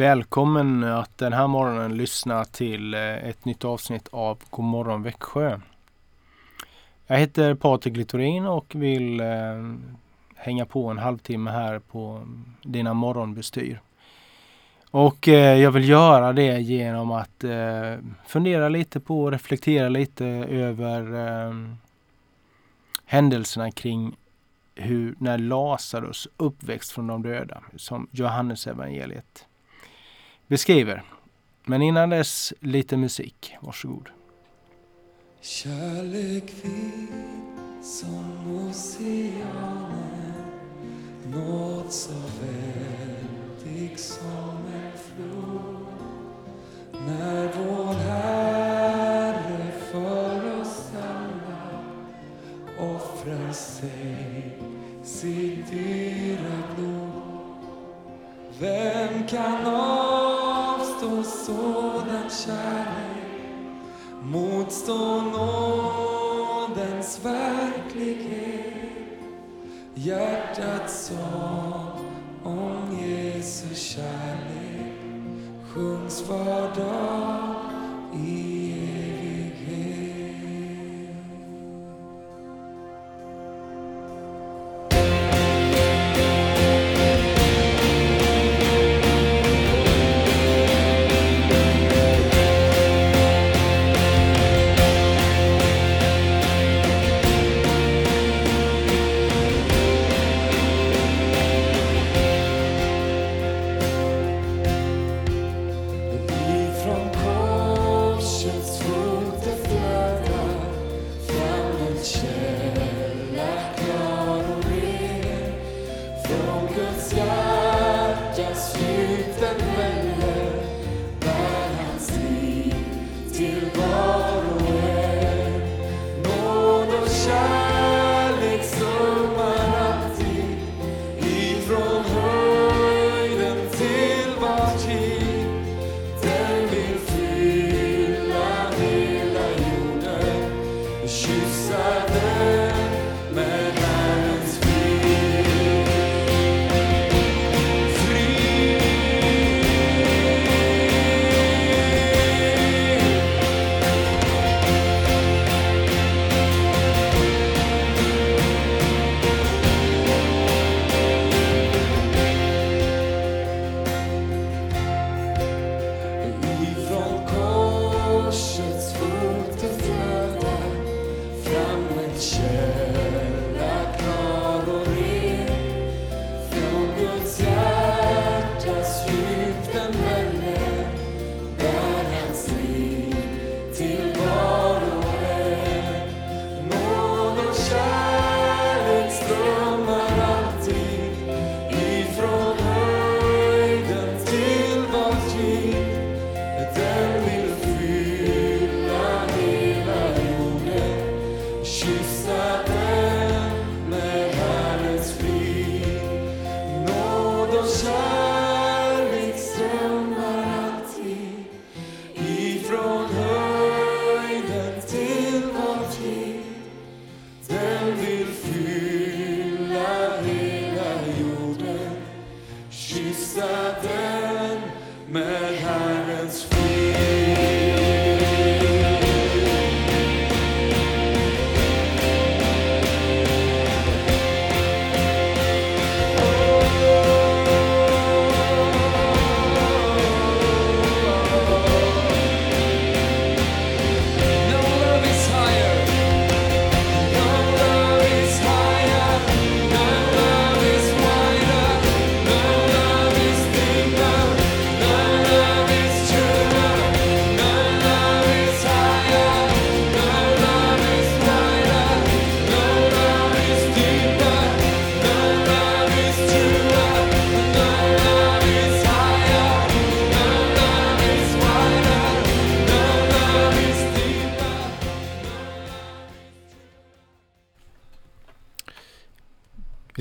Välkommen att den här morgonen lyssna till eh, ett nytt avsnitt av Godmorgon Växjö. Jag heter Patrik Littorin och vill eh, hänga på en halvtimme här på dina morgonbestyr. Och eh, jag vill göra det genom att eh, fundera lite på och reflektera lite över eh, händelserna kring hur när Lazarus uppväxt från de döda, som Johannes evangeliet beskriver. Men innan dess lite musik. Varsågod. Kärlek vid som oceanen nåd så väldig som en flod när vår Herre för oss alla offrar sig sitt dyra blod Vem kan avstå sådan kärlek. Motstå nådens verklighet. Hjärtats sång om Jesu kärlek. Sjungs var dag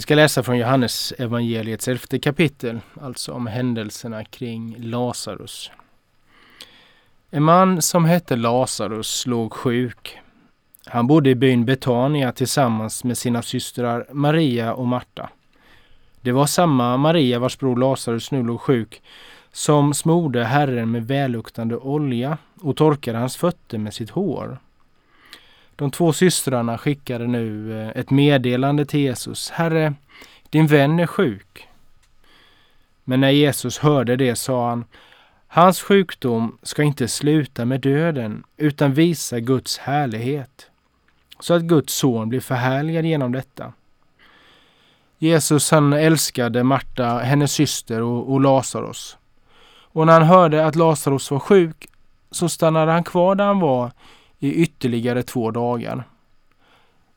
ska läsa från Johannes evangeliets elfte kapitel, alltså om händelserna kring Lazarus. En man som hette Lazarus låg sjuk. Han bodde i byn Betania tillsammans med sina systrar Maria och Marta. Det var samma Maria vars bror Lazarus nu låg sjuk som smorde Herren med välluktande olja och torkade hans fötter med sitt hår. De två systrarna skickade nu eh, ett meddelande till Jesus. Herre, din vän är sjuk. Men när Jesus hörde det sa han, hans sjukdom ska inte sluta med döden utan visa Guds härlighet, så att Guds son blir förhärligad genom detta. Jesus han älskade Marta, hennes syster och, och Lazarus. Och när han hörde att Lazarus var sjuk så stannade han kvar där han var i ytterligare två dagar.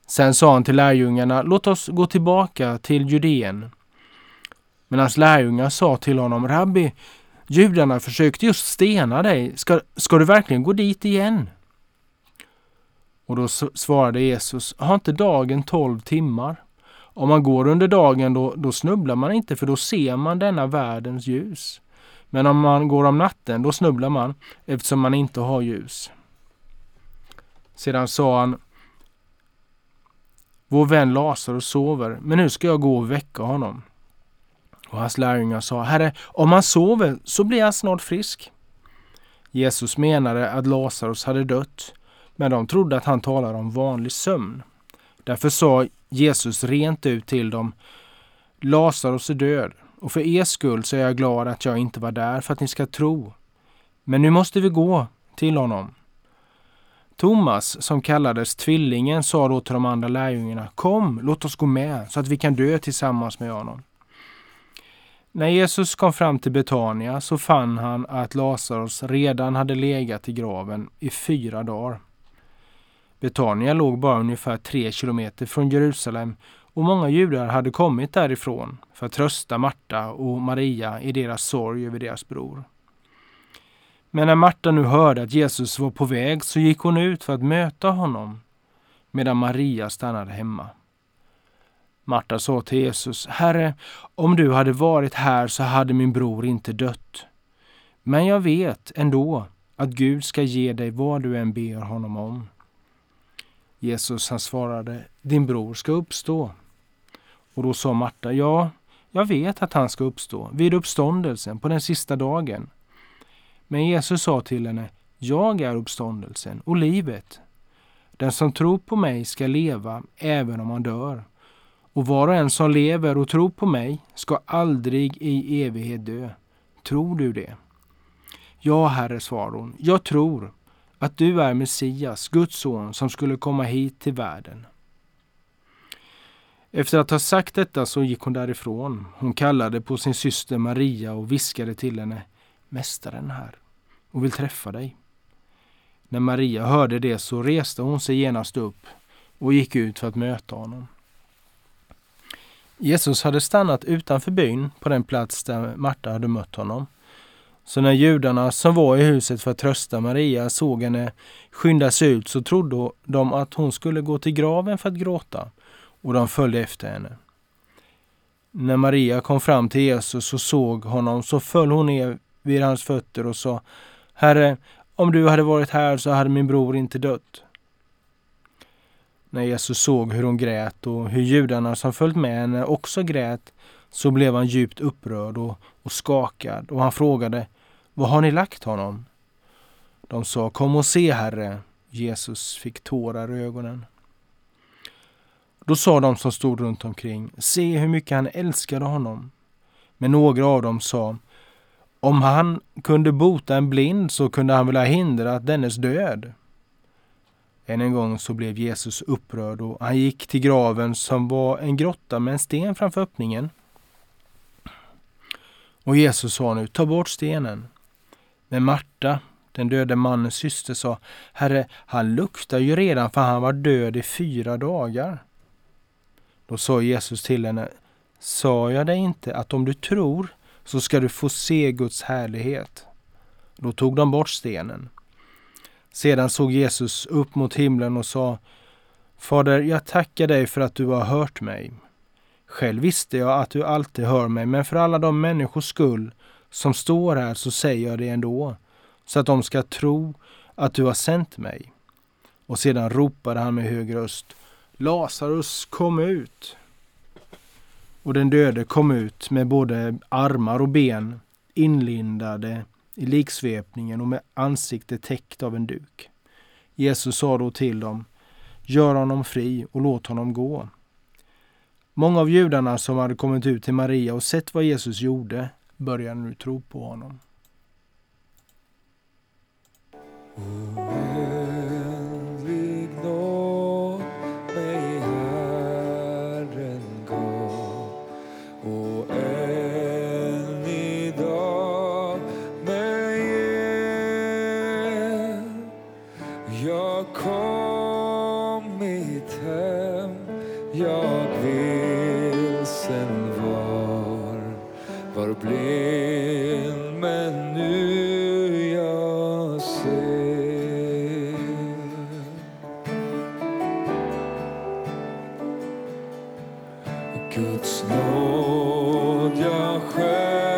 Sen sa han till lärjungarna, låt oss gå tillbaka till Judeen. Men hans lärjungar sa till honom, Rabbi, judarna försökte just stena dig. Ska, ska du verkligen gå dit igen? Och då svarade Jesus, har inte dagen tolv timmar? Om man går under dagen då, då snubblar man inte för då ser man denna världens ljus. Men om man går om natten då snubblar man eftersom man inte har ljus. Sedan sa han Vår vän Lazarus sover, men nu ska jag gå och väcka honom. Och hans lärjungar sa, Herre, om han sover så blir han snart frisk. Jesus menade att Lazarus hade dött, men de trodde att han talade om vanlig sömn. Därför sa Jesus rent ut till dem, Lazarus är död, och för er skull så är jag glad att jag inte var där för att ni ska tro. Men nu måste vi gå till honom. Thomas, som kallades Tvillingen, sa då till de andra lärjungarna, Kom, låt oss gå med så att vi kan dö tillsammans med honom. När Jesus kom fram till Betania så fann han att Lazarus redan hade legat i graven i fyra dagar. Betania låg bara ungefär tre kilometer från Jerusalem och många judar hade kommit därifrån för att trösta Marta och Maria i deras sorg över deras bror. Men när Marta nu hörde att Jesus var på väg så gick hon ut för att möta honom medan Maria stannade hemma. Marta sa till Jesus, Herre, om du hade varit här så hade min bror inte dött. Men jag vet ändå att Gud ska ge dig vad du än ber honom om. Jesus han svarade, din bror ska uppstå. Och då sa Marta, ja, jag vet att han ska uppstå vid uppståndelsen på den sista dagen. Men Jesus sa till henne, jag är uppståndelsen och livet. Den som tror på mig ska leva även om han dör. Och var och en som lever och tror på mig ska aldrig i evighet dö. Tror du det? Ja, Herre, svarade hon. Jag tror att du är Messias, Guds son, som skulle komma hit till världen. Efter att ha sagt detta så gick hon därifrån. Hon kallade på sin syster Maria och viskade till henne. Mästaren är här och vill träffa dig. När Maria hörde det så reste hon sig genast upp och gick ut för att möta honom. Jesus hade stannat utanför byn på den plats där Marta hade mött honom. Så när judarna som var i huset för att trösta Maria såg henne skynda sig ut så trodde de att hon skulle gå till graven för att gråta och de följde efter henne. När Maria kom fram till Jesus och såg honom så föll hon ner vid hans fötter och sa Herre, om du hade varit här så hade min bror inte dött. När Jesus såg hur hon grät och hur judarna som följt med henne också grät så blev han djupt upprörd och, och skakad och han frågade Var har ni lagt honom? De sa Kom och se, Herre. Jesus fick tårar i ögonen. Då sa de som stod runt omkring Se hur mycket han älskade honom. Men några av dem sa om han kunde bota en blind så kunde han väl ha hindrat dennes död. Än en gång så blev Jesus upprörd och han gick till graven som var en grotta med en sten framför öppningen. Och Jesus sa nu, ta bort stenen. Men Marta, den döde mannens syster, sa, Herre, han luktar ju redan för han var död i fyra dagar. Då sa Jesus till henne, sa jag dig inte att om du tror så ska du få se Guds härlighet? Då tog de bort stenen. Sedan såg Jesus upp mot himlen och sa Fader, jag tackar dig för att du har hört mig. Själv visste jag att du alltid hör mig, men för alla de människors skull som står här så säger jag det ändå, så att de ska tro att du har sänt mig. Och sedan ropade han med hög röst Lazarus, kom ut! Och den döde kom ut med både armar och ben, inlindade i liksvepningen och med ansiktet täckt av en duk. Jesus sa då till dem, gör honom fri och låt honom gå. Många av judarna som hade kommit ut till Maria och sett vad Jesus gjorde började nu tro på honom. Mm. Guds nåd jag själv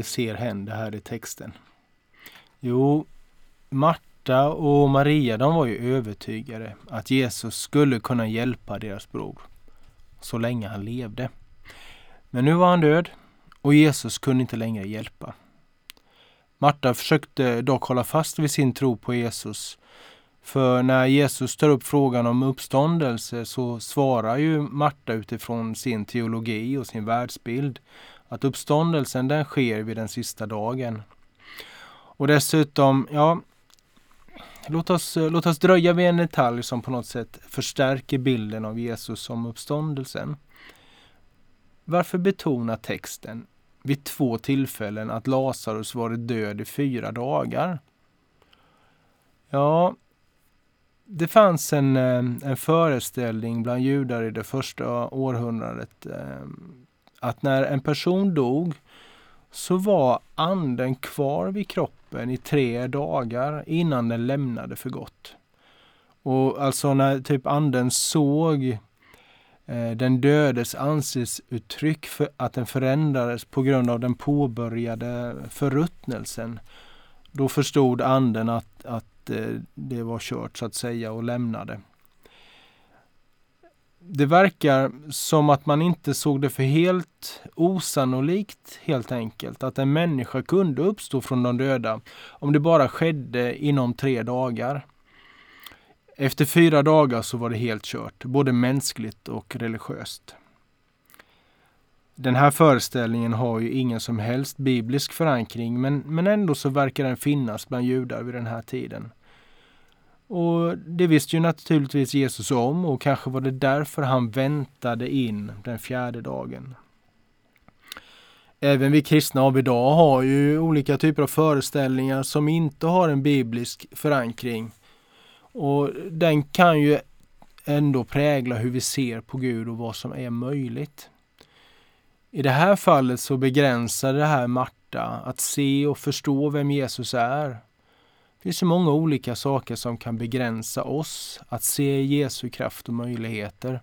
vi ser hända här i texten? Jo, Marta och Maria de var ju övertygade att Jesus skulle kunna hjälpa deras bror så länge han levde. Men nu var han död och Jesus kunde inte längre hjälpa. Marta försökte dock hålla fast vid sin tro på Jesus. För när Jesus tar upp frågan om uppståndelse så svarar ju Marta utifrån sin teologi och sin världsbild att uppståndelsen den sker vid den sista dagen. Och dessutom, ja, låt oss, låt oss dröja vid en detalj som på något sätt förstärker bilden av Jesus som uppståndelsen. Varför betonar texten vid två tillfällen att Lazarus varit död i fyra dagar? Ja, det fanns en, eh, en föreställning bland judar i det första århundradet eh, att när en person dog så var anden kvar vid kroppen i tre dagar innan den lämnade för gott. Och alltså när typ anden såg eh, den dödes ansiktsuttryck för att den förändrades på grund av den påbörjade förruttnelsen. Då förstod anden att, att eh, det var kört så att säga och lämnade det verkar som att man inte såg det för helt osannolikt helt enkelt att en människa kunde uppstå från de döda om det bara skedde inom tre dagar. Efter fyra dagar så var det helt kört, både mänskligt och religiöst. Den här föreställningen har ju ingen som helst biblisk förankring men, men ändå så verkar den finnas bland judar vid den här tiden. Och det visste ju naturligtvis Jesus om och kanske var det därför han väntade in den fjärde dagen. Även vi kristna av idag har ju olika typer av föreställningar som inte har en biblisk förankring. Och den kan ju ändå prägla hur vi ser på Gud och vad som är möjligt. I det här fallet så begränsar det här Marta att se och förstå vem Jesus är det finns så många olika saker som kan begränsa oss att se Jesu kraft och möjligheter.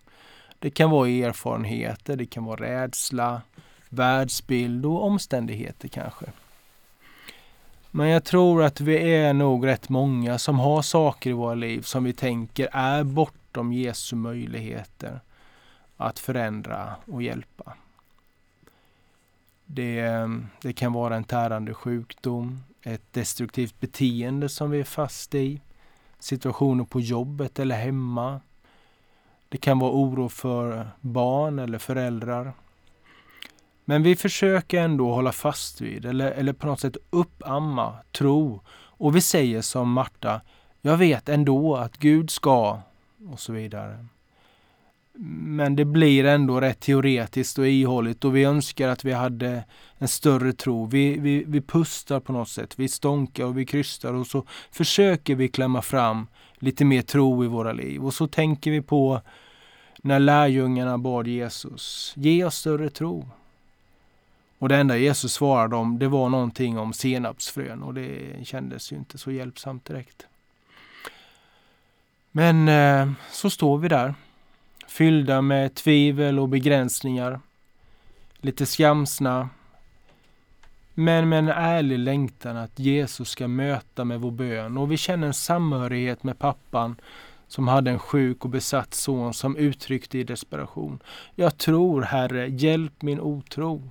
Det kan vara erfarenheter, det kan vara rädsla, världsbild och omständigheter kanske. Men jag tror att vi är nog rätt många som har saker i våra liv som vi tänker är bortom Jesu möjligheter att förändra och hjälpa. Det, det kan vara en tärande sjukdom, ett destruktivt beteende som vi är fast i, situationer på jobbet eller hemma. Det kan vara oro för barn eller föräldrar. Men vi försöker ändå hålla fast vid eller, eller på något sätt uppamma tro. Och vi säger som Marta, jag vet ändå att Gud ska och så vidare. Men det blir ändå rätt teoretiskt och ihålligt och vi önskar att vi hade en större tro. Vi, vi, vi pustar på något sätt, vi stånkar och vi krystar och så försöker vi klämma fram lite mer tro i våra liv. Och så tänker vi på när lärjungarna bad Jesus, ge oss större tro. Och det enda Jesus svarade om, det var någonting om senapsfrön och det kändes ju inte så hjälpsamt direkt. Men eh, så står vi där fyllda med tvivel och begränsningar. Lite skamsna. Men med en ärlig längtan att Jesus ska möta med vår bön och vi känner en samhörighet med pappan som hade en sjuk och besatt son som uttryckte i desperation. Jag tror, Herre, hjälp min otro.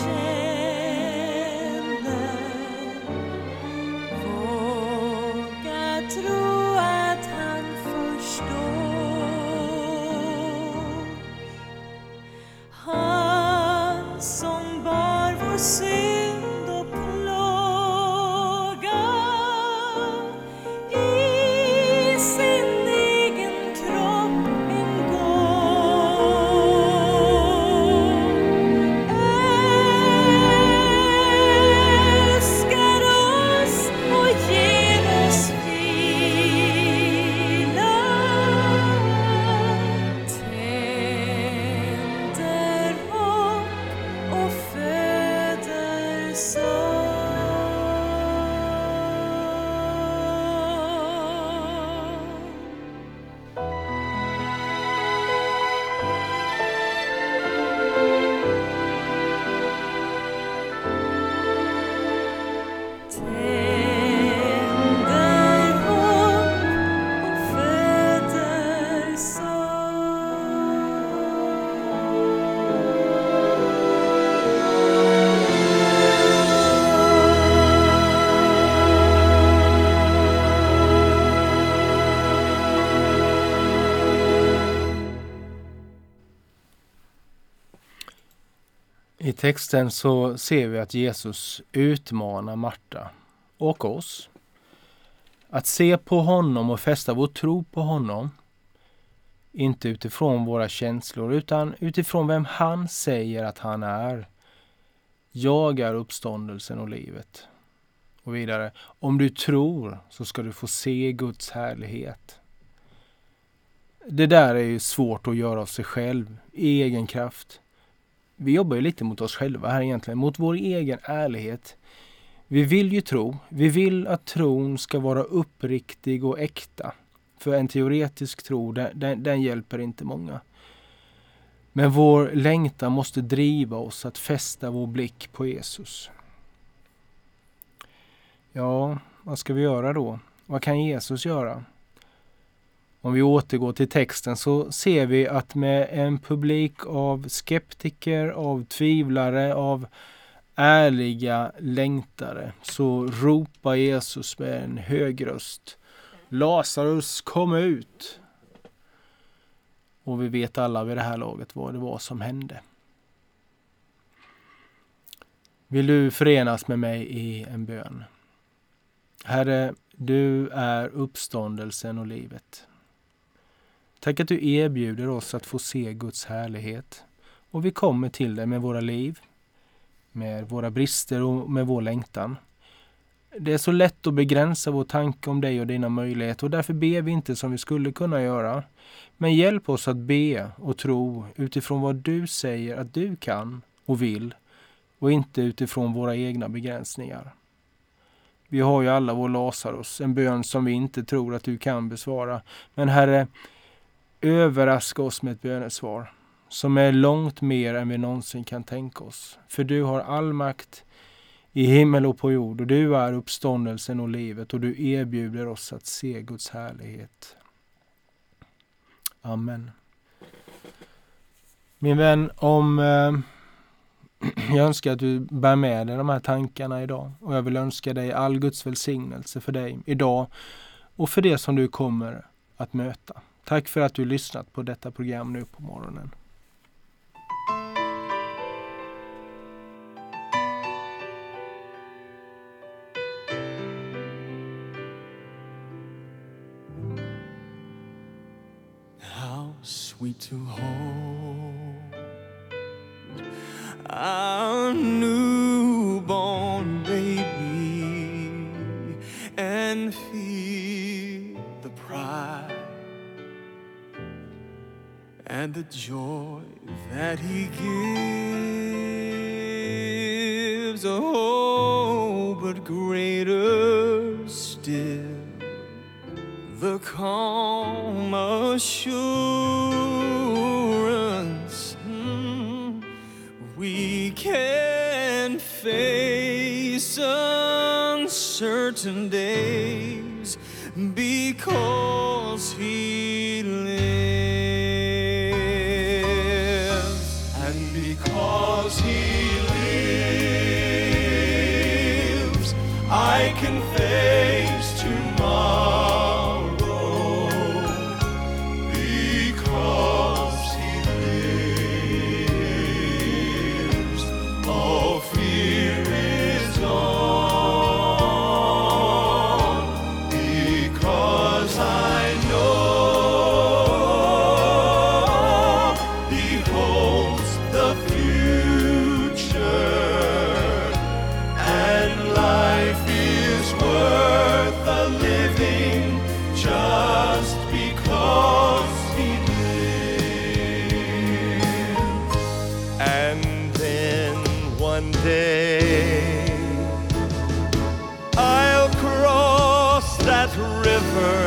Vad texten så ser vi att Jesus utmanar Marta och oss att se på honom och fästa vår tro på honom. Inte utifrån våra känslor utan utifrån vem han säger att han är. Jag är uppståndelsen och livet. Och vidare, om du tror så ska du få se Guds härlighet. Det där är ju svårt att göra av sig själv, i egen kraft. Vi jobbar ju lite mot oss själva här egentligen, mot vår egen ärlighet. Vi vill ju tro, vi vill att tron ska vara uppriktig och äkta. För en teoretisk tro, den, den, den hjälper inte många. Men vår längtan måste driva oss att fästa vår blick på Jesus. Ja, vad ska vi göra då? Vad kan Jesus göra? Om vi återgår till texten så ser vi att med en publik av skeptiker, av tvivlare, av ärliga längtare så ropar Jesus med en hög röst Lazarus kom ut! Och vi vet alla vid det här laget vad det var som hände. Vill du förenas med mig i en bön? Herre, du är uppståndelsen och livet. Tack att du erbjuder oss att få se Guds härlighet. Och vi kommer till dig med våra liv, med våra brister och med vår längtan. Det är så lätt att begränsa vår tanke om dig och dina möjligheter och därför ber vi inte som vi skulle kunna göra. Men hjälp oss att be och tro utifrån vad du säger att du kan och vill och inte utifrån våra egna begränsningar. Vi har ju alla vår Lazarus, en bön som vi inte tror att du kan besvara. Men Herre, överraska oss med ett bönesvar som är långt mer än vi någonsin kan tänka oss. För du har all makt i himmel och på jord och du är uppståndelsen och livet och du erbjuder oss att se Guds härlighet. Amen. Min vän, om eh, jag önskar att du bär med dig de här tankarna idag och jag vill önska dig all Guds välsignelse för dig idag och för det som du kommer att möta. Tack för att du lyssnat på detta program nu på morgonen. How sweet to hold our new the joy that He gives. Oh, but greater still, the calm assurance hmm, we can face uncertain days because He river